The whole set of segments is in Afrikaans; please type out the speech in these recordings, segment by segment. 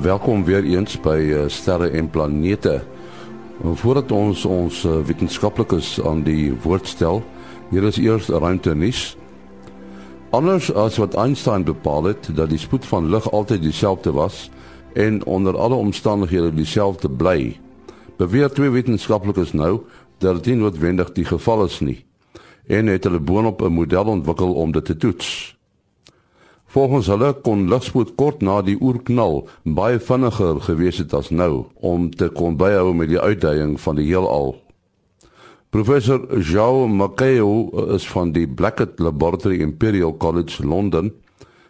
Welkom weer eens by uh, Sterre en Planete. Voordat ons ons uh, wetenskaplikes aan die woord stel, hier is eers ruimte nuus. Anders as wat Einstein bepaal het dat die spoed van lig altyd dieselfde was en onder alle omstandighede dieselfde bly, beweer twee wetenskaplikes nou dat dit noodwendig die geval is nie en het hulle boonop 'n model ontwikkel om dit te toets. Volgens hulle kon ligspoed kort na die oerknal baie vinniger gewees het as nou om te kon byhou met die uitdaging van die heelal. Professor João Maceo is van die Blackett Laboratory Imperial College Londen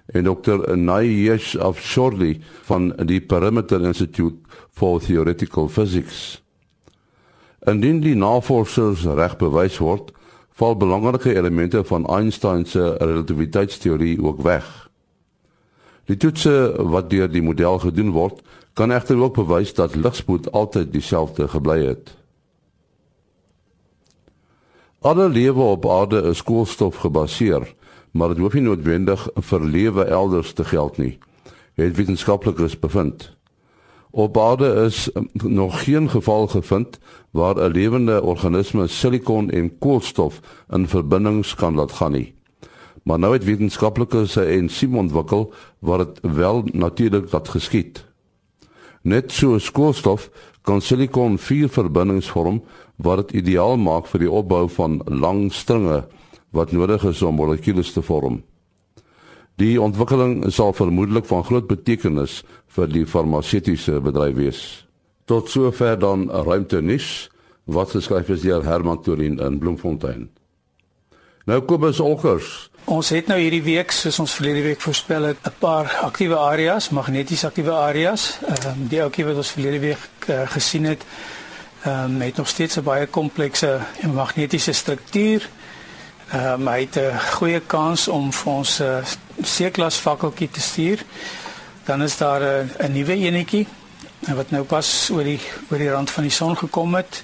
en Dr. Nayesh Afshorli van die Perimeter Institute for Theoretical Physics. Indien die navorsers reg bewys word, val belangrike elemente van Einstein se relativiteitsteorie ook weg. Die toetse wat deur die model gedoen word, kan egter ook bewys dat ligspoed altyd dieselfde gebly het. Alle lewe op aarde is koolstof gebaseer, maar dit hoef nie noodwendig vir lewe elders te geld nie, het wetenskaplikes bevind. Op aarde is nog geen geval gevind waar 'n lewende organisme silikon en koolstof in verbindings kan laat gaan nie. Maar nou het wetenskaplikes 'n ensiem ontwikkel wat dit wel natuurlik laat geskied. Net so koolstof kan silikon vier verbindings vorm wat dit ideaal maak vir die opbou van lang stringe wat nodig is om molekules te vorm. Die ontwikkeling sal vermoedelik van groot betekenis vir die farmaseutiese bedryf wees. Tot sover dan ruimte nis wat geskryf is deur Herman Torin in Bloemfontein. Nou Kobus Olkers Ons het nou hierdie week soos ons verlede week voorspel het 'n paar aktiewe areas, magneties aktiewe areas. Ehm um, die ouetjie wat ons verlede week uh, gesien het, ehm um, het nog steeds 'n baie komplekse magnetiese struktuur. Ehm um, hy het 'n goeie kans om vir ons 'n uh, C-klas fakkeltjie te stuur. Dan is daar 'n uh, 'n nuwe enetjie wat nou pas oor die oor die rand van die son gekom het.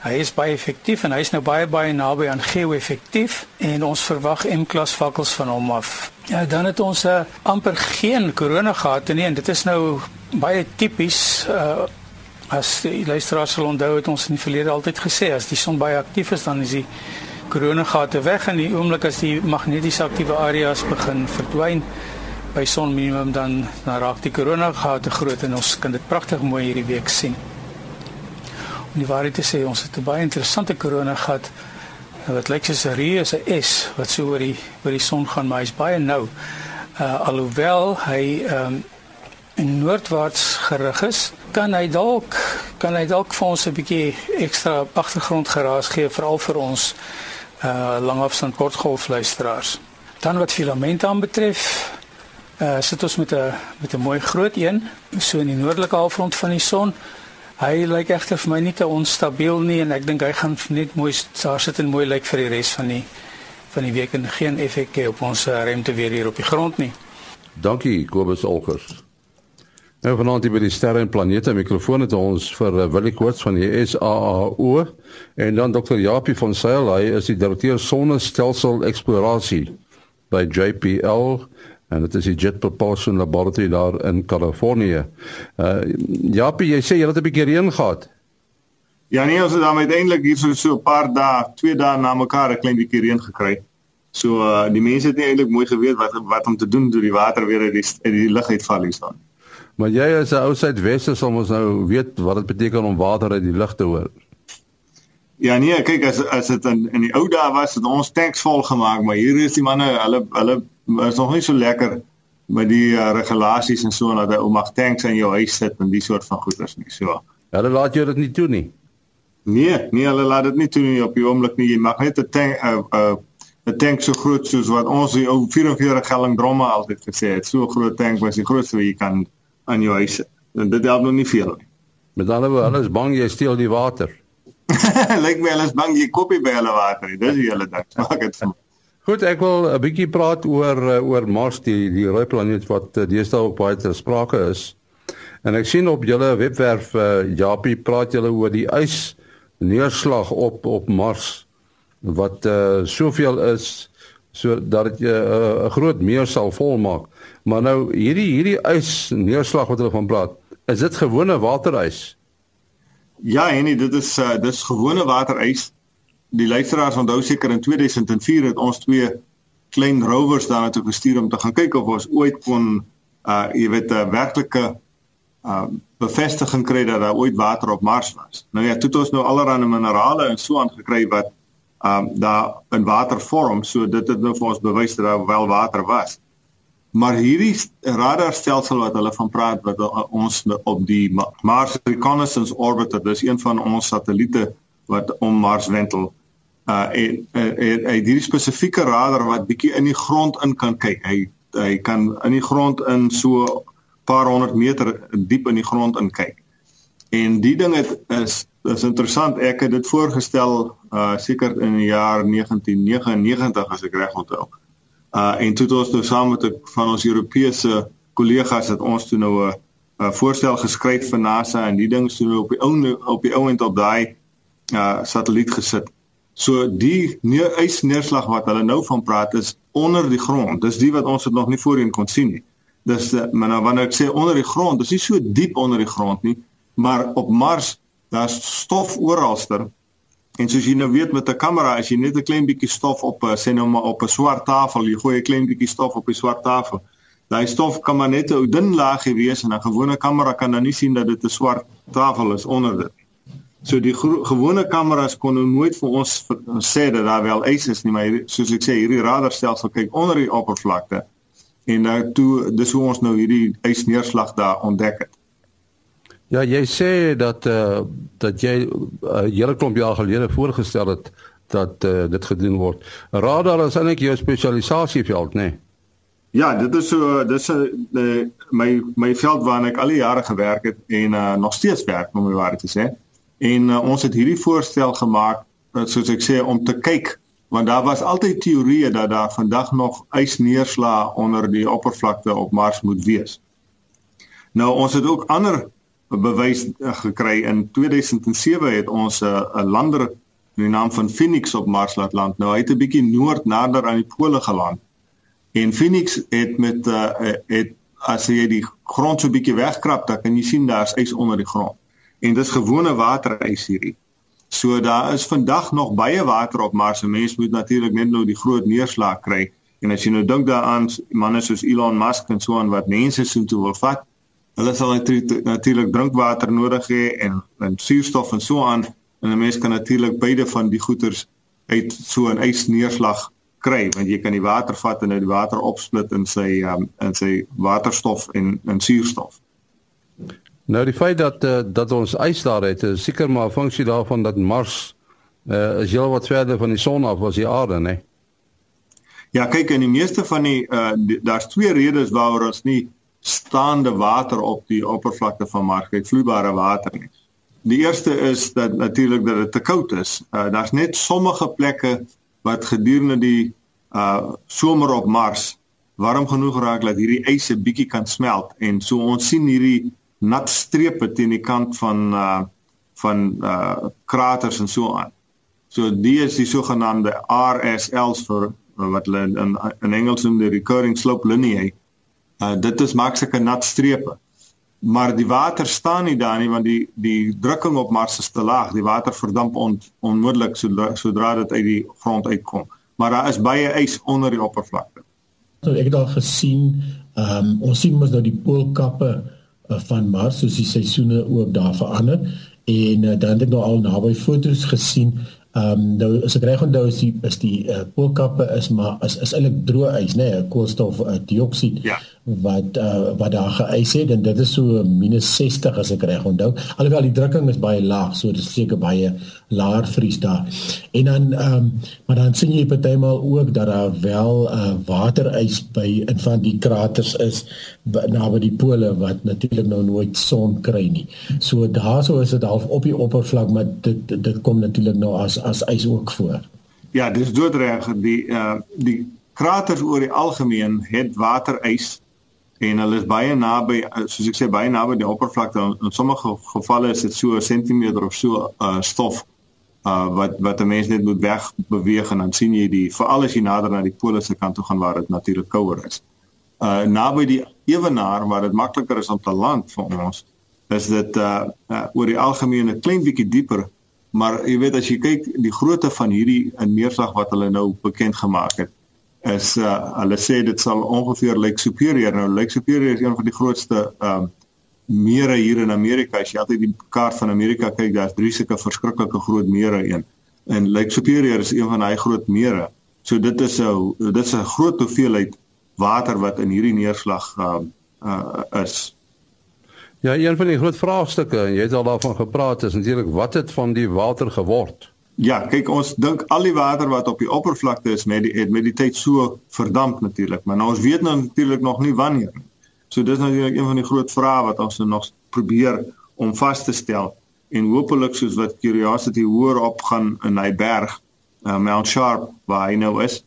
Hy is baie effektief en hy is nou baie baie naby aan geo-effektief en ons verwag M-klas vakkels van hom af. Ja, dan het ons uh, amper geen korona gehad nie en dit is nou baie tipies uh as die luisteraars sal onthou het ons in die verlede altyd gesê as die son baie aktief is dan is die korona gate weg en die oomblik as die magneties aktiewe areas begin verdwyn by son minimum dan dan raak die korona gate groot en ons kan dit pragtig mooi hierdie week sien. Die waarheid te sê, ons het 'n baie interessante korona gehad wat lyk soos 'n reuse S wat so oor die oor die son gaan, maar hy's baie nou. Uh alhoewel hy ehm um, in noordwaarts gerig is, kan hy dalk kan hy dalk vir ons 'n bietjie ekstra agtergrondgeraas gee veral vir ons uh langafstand kortgolf luisteraars. Dan wat filamente aanbetref, uh sit ons met 'n met 'n mooi groot een so in die noordelike halfrond van die son. Hy lyk egter vir my nie te onstabiel nie en ek dink hy gaan net mooi daar sit en mooi lyk vir die res van die van die week en geen effek hê op ons eh, ruimte weer hier op die grond nie. Dankie Kobus Olkers. Nou vanaand by die sterre en planete mikrofoon het ons vir uh, Willie Koorts van die SAAO en dan Dr. Japie van Sail, hy is die direkteur sonnestelsel eksplorasie by JPL en dit is die Jet Propulsion Laboratory daar in Kalifornië. Uh Japie, jy sê jy het 'n bietjie reën gehad. Ja nee, ons het dan uiteindelik hier so so 'n paar dae, twee dae na mekaar 'n klein bietjie reën gekry. So uh die mense het nie eintlik mooi geweet wat wat om te doen toe die water weer uit die uit die lug uitval hier staan. Maar jy as 'n ou suidwester sal ons nou weet wat dit beteken om water uit die lug te hoor. Ja nee, kyk as as dit in in die ou dae was het ons tanks vol gemaak, maar hier is die manne, hulle hulle is nog nie so lekker met die uh, regulasies en so dat jy mag tanks in jou huis sit en die soort van goeders nie. So. Hulle laat jou dit nie toe nie. Nee, nee, hulle laat dit nie toe nie op die oomblik nie. Jy mag net 'n tank 'n uh, 'n uh, 'n tank so groot soos wat ons die ou 44 gelling dromme altyd gesê het. So groot tank was die grootste wat jy kan aan jou huis sit. En dit help nog nie veel nie. Met ander woorde, hulle is bang jy steel die water. Lyk my hulle is bang jy kopie by hulle water. Dis die hele ding. Maak dit vir Goed, ek wil 'n bietjie praat oor eh, oor Mars, die die rooi planeet wat eh, deesdae ook baie ter sprake is. En ek sien op julle webwerf uh, Japie praat julle oor die ys neerslag op op Mars wat uh, soveel is sodat dit 'n uh, uh, groot meer sal volmaak. Maar nou hierdie hierdie ys neerslag wat hulle van praat, is dit gewone waterys? Ja, en dit is uh, dis gewone waterys. Die luisteraars onthou seker in 2004 het ons twee klein rovers daar toe gestuur om te gaan kyk of ons ooit kon uh jy weet 'n uh, werklike uh bevestiging kry dat daar ooit water op Mars was. Nou ja, toe het ons nou allerlei minerale en so aangekry wat um daar in water vorm, so dit het nou vir ons bewys dat daar wel water was. Maar hierdie radarstelsel wat hulle van praat wat ons op die Mars Reconnaissance Orbiter, dis een van ons satelliete wat om Mars wentel. Uh en hierdie spesifieke radar wat bietjie in die grond in kan kyk. Hy hy kan in die grond in so paar honderd meter diep in die grond in kyk. En die ding het is is interessant. Ek het dit voorgestel uh seker in die jaar 1999 as ek reg onthou. En toe het ons nou saam met 'n van ons Europese kollegas het ons toe nou 'n 'n voorstel geskryf vir NASA en die ding sou op die ou op die ou end op daai uh satelliet gesit. So die neer, ysneerslag wat hulle nou van praat is onder die grond. Dis die wat ons het nog nie voorheen kon sien nie. Dis uh, maar nou wanneer ek sê onder die grond, dis nie so diep onder die grond nie, maar op Mars daar's stof oralster. En soos jy nou weet met 'n kamera, as jy net 'n klein bietjie stof op 'n sê nou maar op 'n swart tafel, jy gooi 'n klein bietjie stof op die swart tafel. Daai stof kan maar net 'n dun laagie wees en 'n gewone kamera kan dan nie sien dat dit 'n swart tafel is onder dit. So die gewone kameras kon nou nooit vir ons sê dat daar wel ys is nie, maar soos ek sê, hierdie radarstelsel kyk onder die oppervlakte. En nou toe dis hoe ons nou hierdie ysneerslag daar ontdek het. Ja, jy sê dat eh uh, dat jy 'n uh, hele klomp jaar gelede voorgestel het dat uh, dit gedoen word. Radar is eintlik jou spesialisasieveld, né? Nee? Ja, dit is so dis 'n uh, my my veld waarna ek al die jare gewerk het en uh, nog steeds werk om waarheid te sê. En uh, ons het hierdie voorstel gemaak uh, soos ek sê om te kyk want daar was altyd teorieë dat daar vandag nog ysneerslae onder die oppervlakte op Mars moet wees. Nou ons het ook ander bewys uh, gekry in 2007 het ons 'n uh, 'n lander in die naam van Phoenix op Mars laat land. Nou hy het 'n bietjie noord nader aan die pole geland. En Phoenix het met uh, het as jy die grond so 'n bietjie wegkrap, dan kan jy sien daar's ys onder die grond en dis gewone waterys hierdie. So daar is vandag nog baie water op Mars. Mense moet natuurlik net nou die groot neerslag kry. En as jy nou dink daaraan manne soos Elon Musk en so aan wat mense so toe wil vat, hulle sal natuurlik drinkwater nodig hê en en suurstof en so aan. En 'n mens kan natuurlik beide van die goeters uit so 'n ysneerslag kry want jy kan die water vat en dit water opsplit in sy um, in sy waterstof en en suurstof. Nou die feit dat uh, dat ons ys daar het, is seker maar 'n funksie daarvan dat Mars uh, is heel wat verder van die son af as die aarde, né? Ja, kyk, in die meeste van die uh, daar's twee redes waaroor ons nie staande water op die oppervlakte van Mars het, vloeibare water nie. Die eerste is dat natuurlik dat dit te koud is. Uh, daar's net sommige plekke wat gedurende die uh somer op Mars warm genoeg raak dat hierdie ys 'n bietjie kan smelt en so ons sien hierdie nat strepe teen die kant van uh van uh kraters en so aan. So die is die sogenaamde RSLs vir wat hulle in in Engels noem die recurring slope lineae. Uh dit is maak sulke nat strepe. Maar die water staan nie daar nie want die die drukking op Mars is te laag. Die water verdamp on, onmiddellik sodra, sodra dit uit die grond uitkom. Maar daar is baie ys onder die oppervlakte. So ek het al gesien, ehm um, ons sien mos nou die poolkappe uh, van Mars soos die seisoene ook daar verander en uh, dan het ek nou al naby foto's gesien Ehm um, nou as ek reg onthou is die is die uh, poolkappe is maar is is eintlik droë ys nê, nee, koolstof uh, dioksied ja. Wat uh, wat daar geëis het en dit is so -60 as ek reg onthou. Alhoewel die drukking is baie laag, so dit is seker baie laer vries daar. En dan ehm um, maar dan sien jy partymal ook dat daar wel uh, waterys by in van die kraters is naby die pole wat natuurlik nou nooit son kry nie. So daarso is dit half op die oppervlak, maar dit dit kom natuurlik nou as as ys ook voor. Ja, dis doodreg die uh die kraters oor die algemeen het waterys en hulle is baie naby soos ek sê baie naby die oppervlakte in, in sommige gevalle is dit so 'n sentimeter of so uh stof uh wat wat 'n mens net moet weg beweeg en dan sien jy die veral as jy nader na die pole se kant toe gaan waar dit natuurlik kouer is. Uh naby die ewenaar waar dit makliker is om te land vir ons is dit uh, uh oor die algemeen 'n klein bietjie dieper maar jy weet as jy kyk die grootte van hierdie neerslag wat hulle nou bekend gemaak het is uh hulle sê dit sal ongeveer Lake Superior nou Lake Superior is een van die grootste um uh, mere hier in Amerika. As jy altyd die kaart van Amerika kyk, daar's drie sulke verskriklike groot mere een. En Lake Superior is een van daai groot mere. So dit is 'n dit is 'n groot hoeveelheid water wat in hierdie neerslag uh, uh is. Ja, een van die groot vraagstukke en jy het al daarvan gepraat is natuurlik wat het van die water geword? Ja, kyk ons dink al die water wat op die oppervlakte is met die het met die tyd so verdamp natuurlik, maar nou ons weet nou natuurlik nog nie wanneer nie. So dis natuurlik een van die groot vrae wat ons nog probeer om vas te stel. En hopelik soos wat Curiosity hoër op gaan in hy berg uh, Mount Sharp waar hy nou is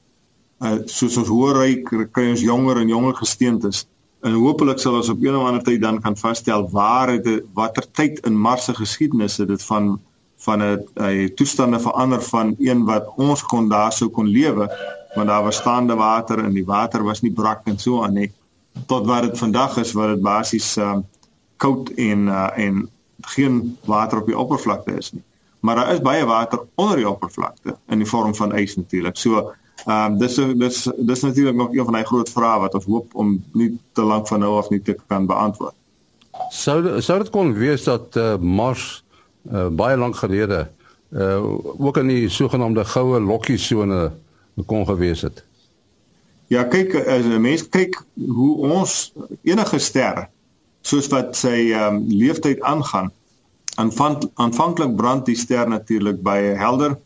uh, soos ons hoër ry kry ons jonger en jonger gesteentes. En hopelik sal ons op een of ander tyd dan kan vasstel waar het watter tyd in Mars se geskiedenis het dit van van 'n hy toestande verander van een wat ons kon daar sou kon lewe want daar was staande water en die water was nie brak en so aan nie tot wat dit vandag is wat dit basies uh koud en uh en geen water op die oppervlakte is nie. Maar daar is baie water onder die oppervlakte in die vorm van ys natuurlik. So ehm um, dis dis dis natuurlik nog een van die groot vrae wat ons hoop om nie te lank van nou af nie te kan beantwoord. Sou sou dit kon wees dat uh, Mars uh, baie lank gelede uh ook in die sogenaamde goue lokkie sone kon gewees het? Ja, kyk as 'n mens kyk hoe ons enige ster soos wat sy ehm um, leeftyd aangaan, aanvang aanvanklik brand die ster natuurlik baie helder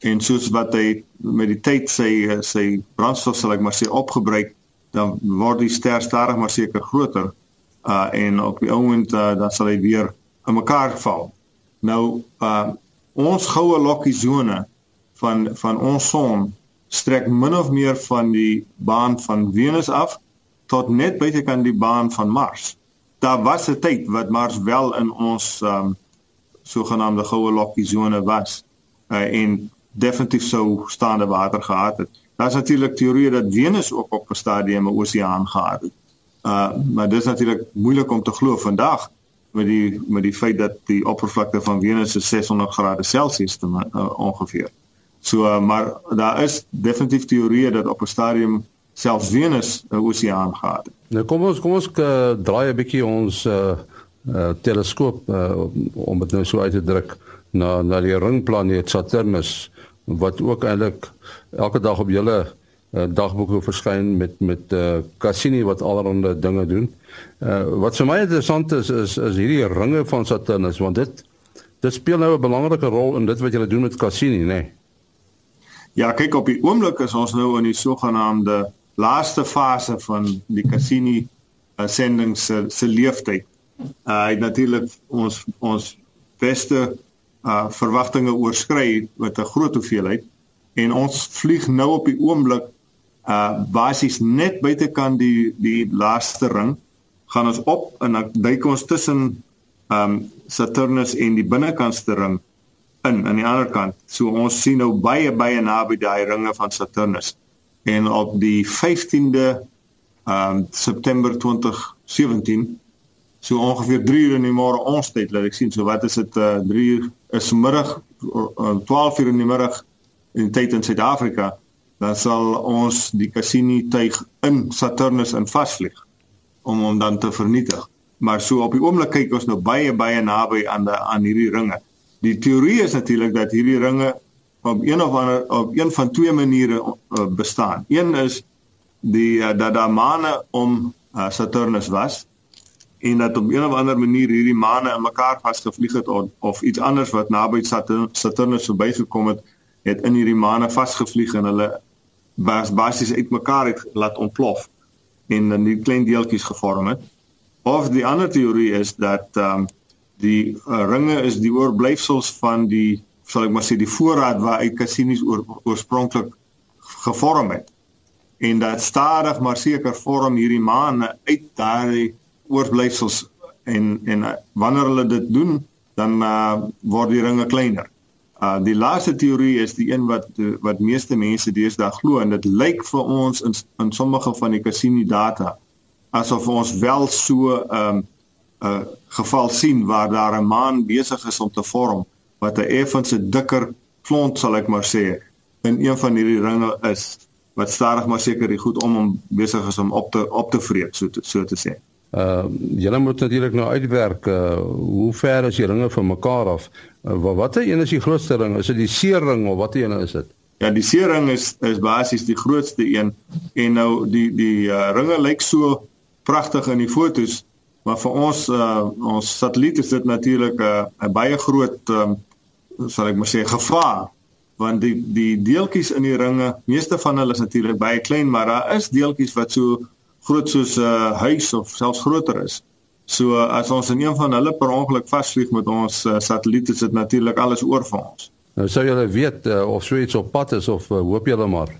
en soos wat hy met die tyd sy sy brandstof sal ek maar sê opgebruik, dan word die ster stadig maar seker groter. Uh en op die oomblik uh, dan sal hy weer in mekaar val. Nou uh ons goue lokkie sone van van ons son strek min of meer van die baan van Venus af tot net buitekant die baan van Mars. Daar was 'n tyd wat Mars wel in ons um, sogenaamde goue lokkie sone was uh, en definitief sou staande water gehad het. Daar's natuurlik teorieë dat Venus ook op 'n stadium 'n oseaan gehad het. Uh maar dit is natuurlik moeilik om te glo vandag met die met die feit dat die oppervlakte van Venus 600 grade Celsius te uh, ongeveer. So uh, maar daar is definitief teorieë dat op 'n stadium selfs Venus 'n oseaan gehad het. Nou kom ons kom ons uh, draai 'n bietjie ons uh, uh, teleskoop uh, om dit nou so uit te druk na na die ringplaneet Saturnus wat ook eintlik elke dag op julle uh, dagboeke verskyn met met uh, Cassini wat allerlei dinge doen. Uh, wat vir my interessant is is is hierdie ringe van Saturnus want dit dit speel nou 'n belangrike rol in dit wat julle doen met Cassini, né? Nee? Ja, kyk op die oomblik is ons nou in die sogenaamde laaste fase van die Cassini sending se se leeftyd. Uh, hy het natuurlik ons ons beste uh, verwagtinge oorskry met 'n groot hoeveelheid en ons vlieg nou op die oomblik uh basies net buitekant die die laaste ring gaan ons op en dan duik ons tussen um Saturnus en die binnekantste ring in aan die ander kant. So ons sien nou baie baie naby daai ringe van Saturnus. En op die 15de um September 2017 so ongeveer 3 uur in die môre ons tyd laat ek sien so wat is dit uh, 3 uur is middag uh, 12 uur in die middag in tyd in Suid-Afrika dan sal ons die Cassini tuig in Saturnus in vasvlieg om hom dan te vernietig. Maar so op die oomblik kyk ons nou baie baie naby aan die aan hierdie ringe. Die teorie is natuurlik dat hierdie ringe op een of ander op een van twee maniere uh, bestaan. Een is die uh, dat daar maane om uh, Saturnus was en dat op een of ander manier hierdie maane in mekaar vasgevlieg het of, of iets anders wat naby Saturnus verbygekom het, het in hierdie maane vasgevlieg en hulle bas, basies uitmekaar het laat ontplof en dan die klein deeltjies gevorm het. Of die ander teorie is dat ehm um, die uh, ringe is die oorblyfsels van die sal ek maar sê die voorraad waaruit Cassini oor, oorspronklik gevorm het en dat stadig maar seker vorm hierdie maane uit daai oorblyfsels en en uh, wanneer hulle dit doen dan uh, word die ringe kleiner Uh die laaste teorie is die een wat wat meeste mense deesdae glo en dit lyk vir ons in in sommige van die Cassini data asof ons wel so 'n um, 'n uh, geval sien waar daar 'n maan besig is om te vorm wat 'n effense dikker klont sal ek maar sê in een van hierdie ringe is wat stadig maar seker die goed om hom besig is om op te op te vreet so te, so te sê. Uh julle moet natuurlik nou uitwerk uh hoe ver is die ringe van mekaar af? Uh, watter een is die grootste ring? Is dit die C-ring of watter een is dit? Ja, die C-ring is is basies die grootste een en nou die die uh, ringe lyk so pragtig in die fotos, maar vir ons uh ons satelliet is dit natuurlik 'n uh, 'n baie groot um, sal ek maar sê gevaar want die die deeltjies in die ringe, meeste van hulle is natuurlik baie klein, maar daar is deeltjies wat so groot soos 'n uh, huis of selfs groter is. So uh, as ons in een van hulle per ongeluk vasvlieg met ons uh, satelliet, is dit natuurlik alles oor vir ons. Nou sou julle weet uh, of so iets op pad is of uh, hoop julle maar.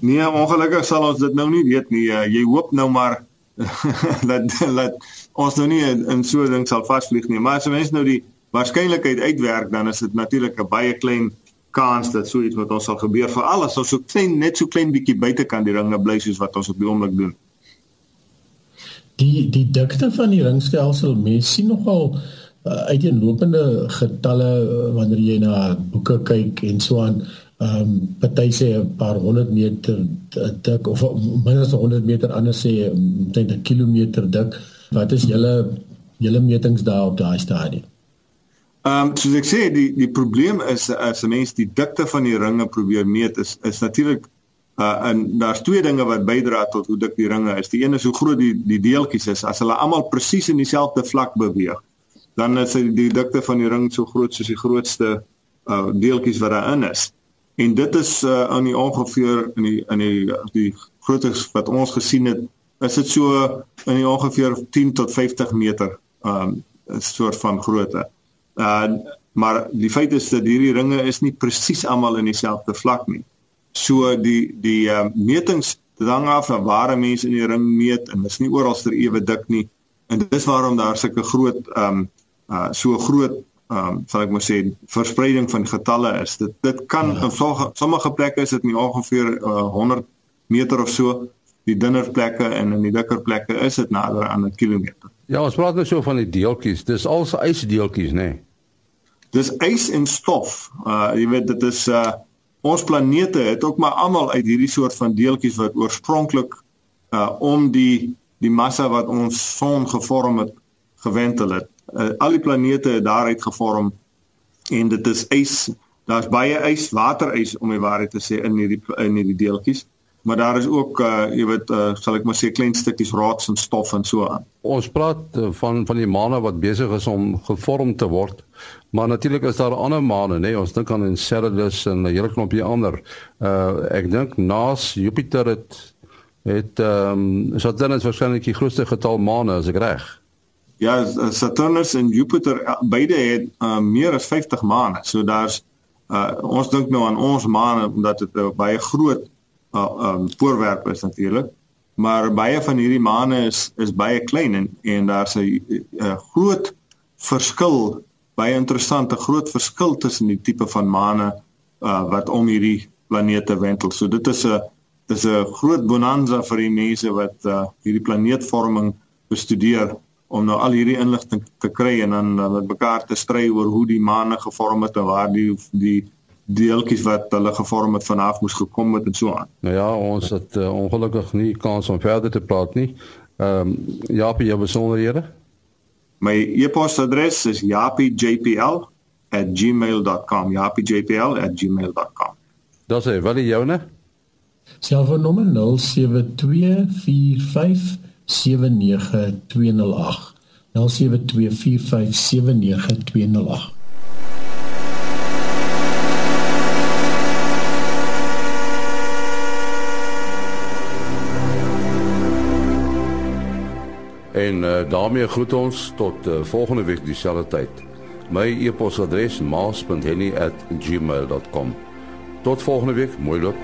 Nee, ongelukkig sal ons dit nou nie weet nie. Uh, jy hoop nou maar dat dat ons nou nie in so 'n ding sal vasvlieg nie, maar as mens nou die waarskynlikheid uitwerk, dan is dit natuurlik 'n baie klein kans dat so iets met ons sal gebeur vir alles ons so klein net so klein bietjie buitekant die ringe bly soos wat ons op die oomblik doen. Die die dikte van die ringstelsel mens sien nogal uh, uiteenlopende getalle uh, wanneer jy na boeke kyk en so aan ehm um, party sê 'n paar honderd meter dik of minder as 100 meter anders sê omtrent 'n kilometer dik. Wat is julle julle metings daar op daai stadium? Ehm um, soos ek sê die die probleem is as 'n mens die dikte van die ringe probeer meet is is natuurlik uh en daar's twee dinge wat bydra tot hoe dik die ringe is. Die een is hoe groot die die deeltjies is. As hulle almal presies in dieselfde vlak beweeg, dan is die, dikte van die ring so groot soos die grootste uh deeltjies wat daarin is. En dit is uh in die ongeveer in die in die die groottes wat ons gesien het, is dit so in die ongeveer 10 tot 50 meter um 'n soort van grootte. Uh maar die feit is dat hierdie ringe is nie presies almal in dieselfde vlak nie. So die die uh metings hang af van waar mense in die ring meet en dis nie oral ter ewe dik nie. En dis waarom daar sulke groot um uh so groot um sal ek maar sê verspreiding van getalle is. Dit dit kan ja. in sommige sommige plekke is dit nie ongeveer uh, 100 meter of so die dunner plekke en in die dikker plekke is dit nader aan 'n kilometer. Ja, ons praat nou so van die deeltjies. Dis al se ysdeeltjies, nê? Nee dis ys en stof. Uh jy weet dit is uh ons planete het ook maar almal uit hierdie soort van deeltjies wat oorspronklik uh om die die massa wat ons son gevorm het gewentel het. Uh, al die planete het daaruit gevorm en dit is ys. Daar's baie ys, waterys om die waarheid te sê in hierdie in hierdie deeltjies maar daar is ook uh jy weet uh sal ek maar sê klein stukkies rots en stof en so aan. Ons praat uh, van van die maane wat besig is om gevorm te word. Maar natuurlik is daar ander maane, nê? Nee? Ons dink aan Enceladus en 'n hele klompie ander. Uh ek dink naas Jupiter het het ehm um, Saturnus waarskynlik die grootste getal maane as ek reg. Ja, Saturnus en Jupiter beide het uh, meer as 50 maane. So daar's uh ons dink nou aan ons maane omdat dit uh, baie groot uh, um voorwerp is natuurlik. Maar baie van hierdie maane is is baie klein en en daar's 'n groot verskil, baie interessante groot verskil tussen die tipe van maane uh, wat om hierdie planete wentel. So dit is 'n dis 'n groot bonanza vir die mense wat uh, hierdie planeetvorming bestudeer om nou al hierdie inligting te kry en dan uh, met mekaar te stry oor hoe die maane gevorm het en waar die die deeltjies wat hulle gevorm het vanaf moes gekom het en so aan. Nou ja, ons het uh, ongelukkig nie kans om verder te praat nie. Ehm um, Japie, jou besonderhede? My e-posadres is japijpl@gmail.com. japijpl@gmail.com. Dis hy, wat is joune? Selfoonnommer 0724579208. 0724579208. En uh, daarmee groet ons tot uh, volgende week dieselfde tyd. My e-posadres maas.henny@gmail.com. Tot volgende week, mooi loop.